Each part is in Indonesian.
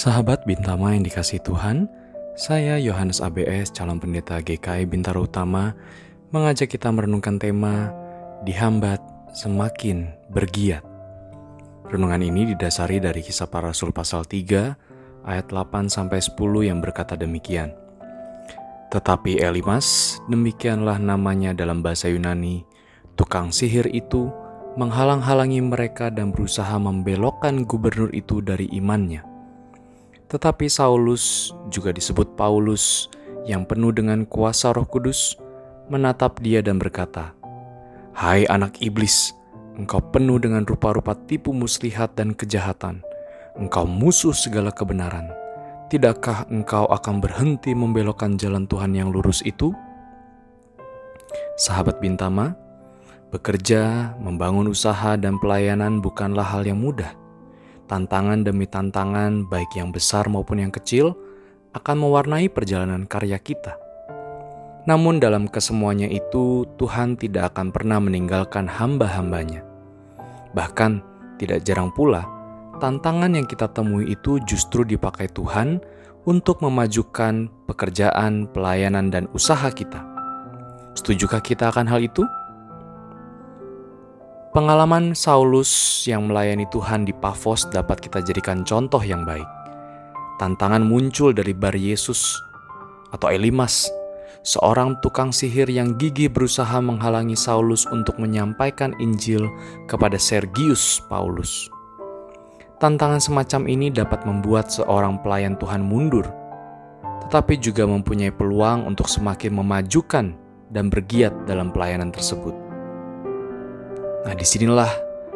Sahabat Bintama yang dikasih Tuhan, saya Yohanes ABS, calon pendeta GKI Bintaro Utama, mengajak kita merenungkan tema Dihambat Semakin Bergiat. Renungan ini didasari dari kisah para rasul pasal 3 ayat 8 sampai 10 yang berkata demikian. Tetapi Elimas, demikianlah namanya dalam bahasa Yunani, tukang sihir itu menghalang-halangi mereka dan berusaha membelokkan gubernur itu dari imannya. Tetapi Saulus, juga disebut Paulus, yang penuh dengan kuasa Roh Kudus, menatap dia dan berkata, "Hai anak iblis, engkau penuh dengan rupa-rupa tipu muslihat dan kejahatan. Engkau musuh segala kebenaran. Tidakkah engkau akan berhenti membelokkan jalan Tuhan yang lurus itu?" Sahabat Bintama, bekerja, membangun usaha, dan pelayanan bukanlah hal yang mudah tantangan demi tantangan, baik yang besar maupun yang kecil, akan mewarnai perjalanan karya kita. Namun, dalam kesemuanya itu, Tuhan tidak akan pernah meninggalkan hamba-hambanya. Bahkan, tidak jarang pula, tantangan yang kita temui itu justru dipakai Tuhan untuk memajukan pekerjaan, pelayanan, dan usaha kita. Setujukah kita akan hal itu? Pengalaman Saulus yang melayani Tuhan di Pafos dapat kita jadikan contoh yang baik. Tantangan muncul dari Bar Yesus atau Elimas, seorang tukang sihir yang gigih berusaha menghalangi Saulus untuk menyampaikan Injil kepada Sergius Paulus. Tantangan semacam ini dapat membuat seorang pelayan Tuhan mundur, tetapi juga mempunyai peluang untuk semakin memajukan dan bergiat dalam pelayanan tersebut. Nah, di sinilah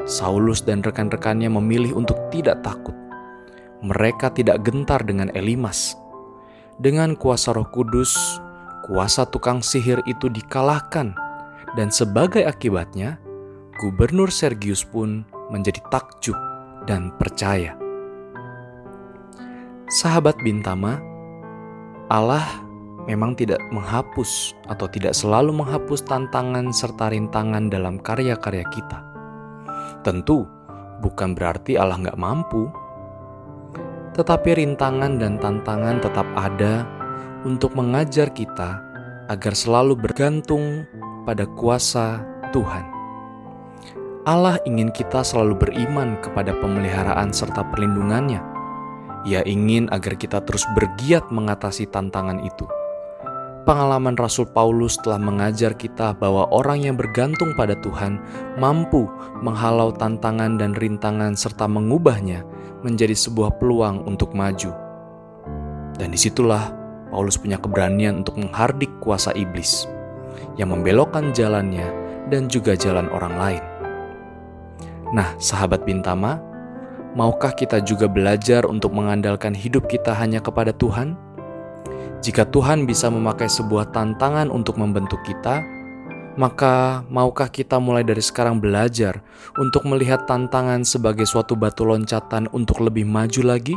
Saulus dan rekan-rekannya memilih untuk tidak takut. Mereka tidak gentar dengan Elimas. Dengan kuasa Roh Kudus, kuasa tukang sihir itu dikalahkan, dan sebagai akibatnya, Gubernur Sergius pun menjadi takjub dan percaya. Sahabat Bintama, Allah memang tidak menghapus atau tidak selalu menghapus tantangan serta rintangan dalam karya-karya kita. Tentu, bukan berarti Allah nggak mampu, tetapi rintangan dan tantangan tetap ada untuk mengajar kita agar selalu bergantung pada kuasa Tuhan. Allah ingin kita selalu beriman kepada pemeliharaan serta perlindungannya. Ia ingin agar kita terus bergiat mengatasi tantangan itu Pengalaman Rasul Paulus telah mengajar kita bahwa orang yang bergantung pada Tuhan mampu menghalau tantangan dan rintangan serta mengubahnya menjadi sebuah peluang untuk maju. Dan di situlah Paulus punya keberanian untuk menghardik kuasa iblis yang membelokkan jalannya dan juga jalan orang lain. Nah, sahabat Bintama, maukah kita juga belajar untuk mengandalkan hidup kita hanya kepada Tuhan? Jika Tuhan bisa memakai sebuah tantangan untuk membentuk kita, maka maukah kita mulai dari sekarang belajar untuk melihat tantangan sebagai suatu batu loncatan untuk lebih maju lagi?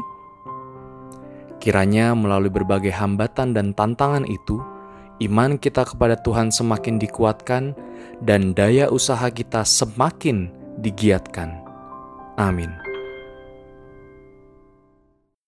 Kiranya melalui berbagai hambatan dan tantangan itu, iman kita kepada Tuhan semakin dikuatkan dan daya usaha kita semakin digiatkan. Amin.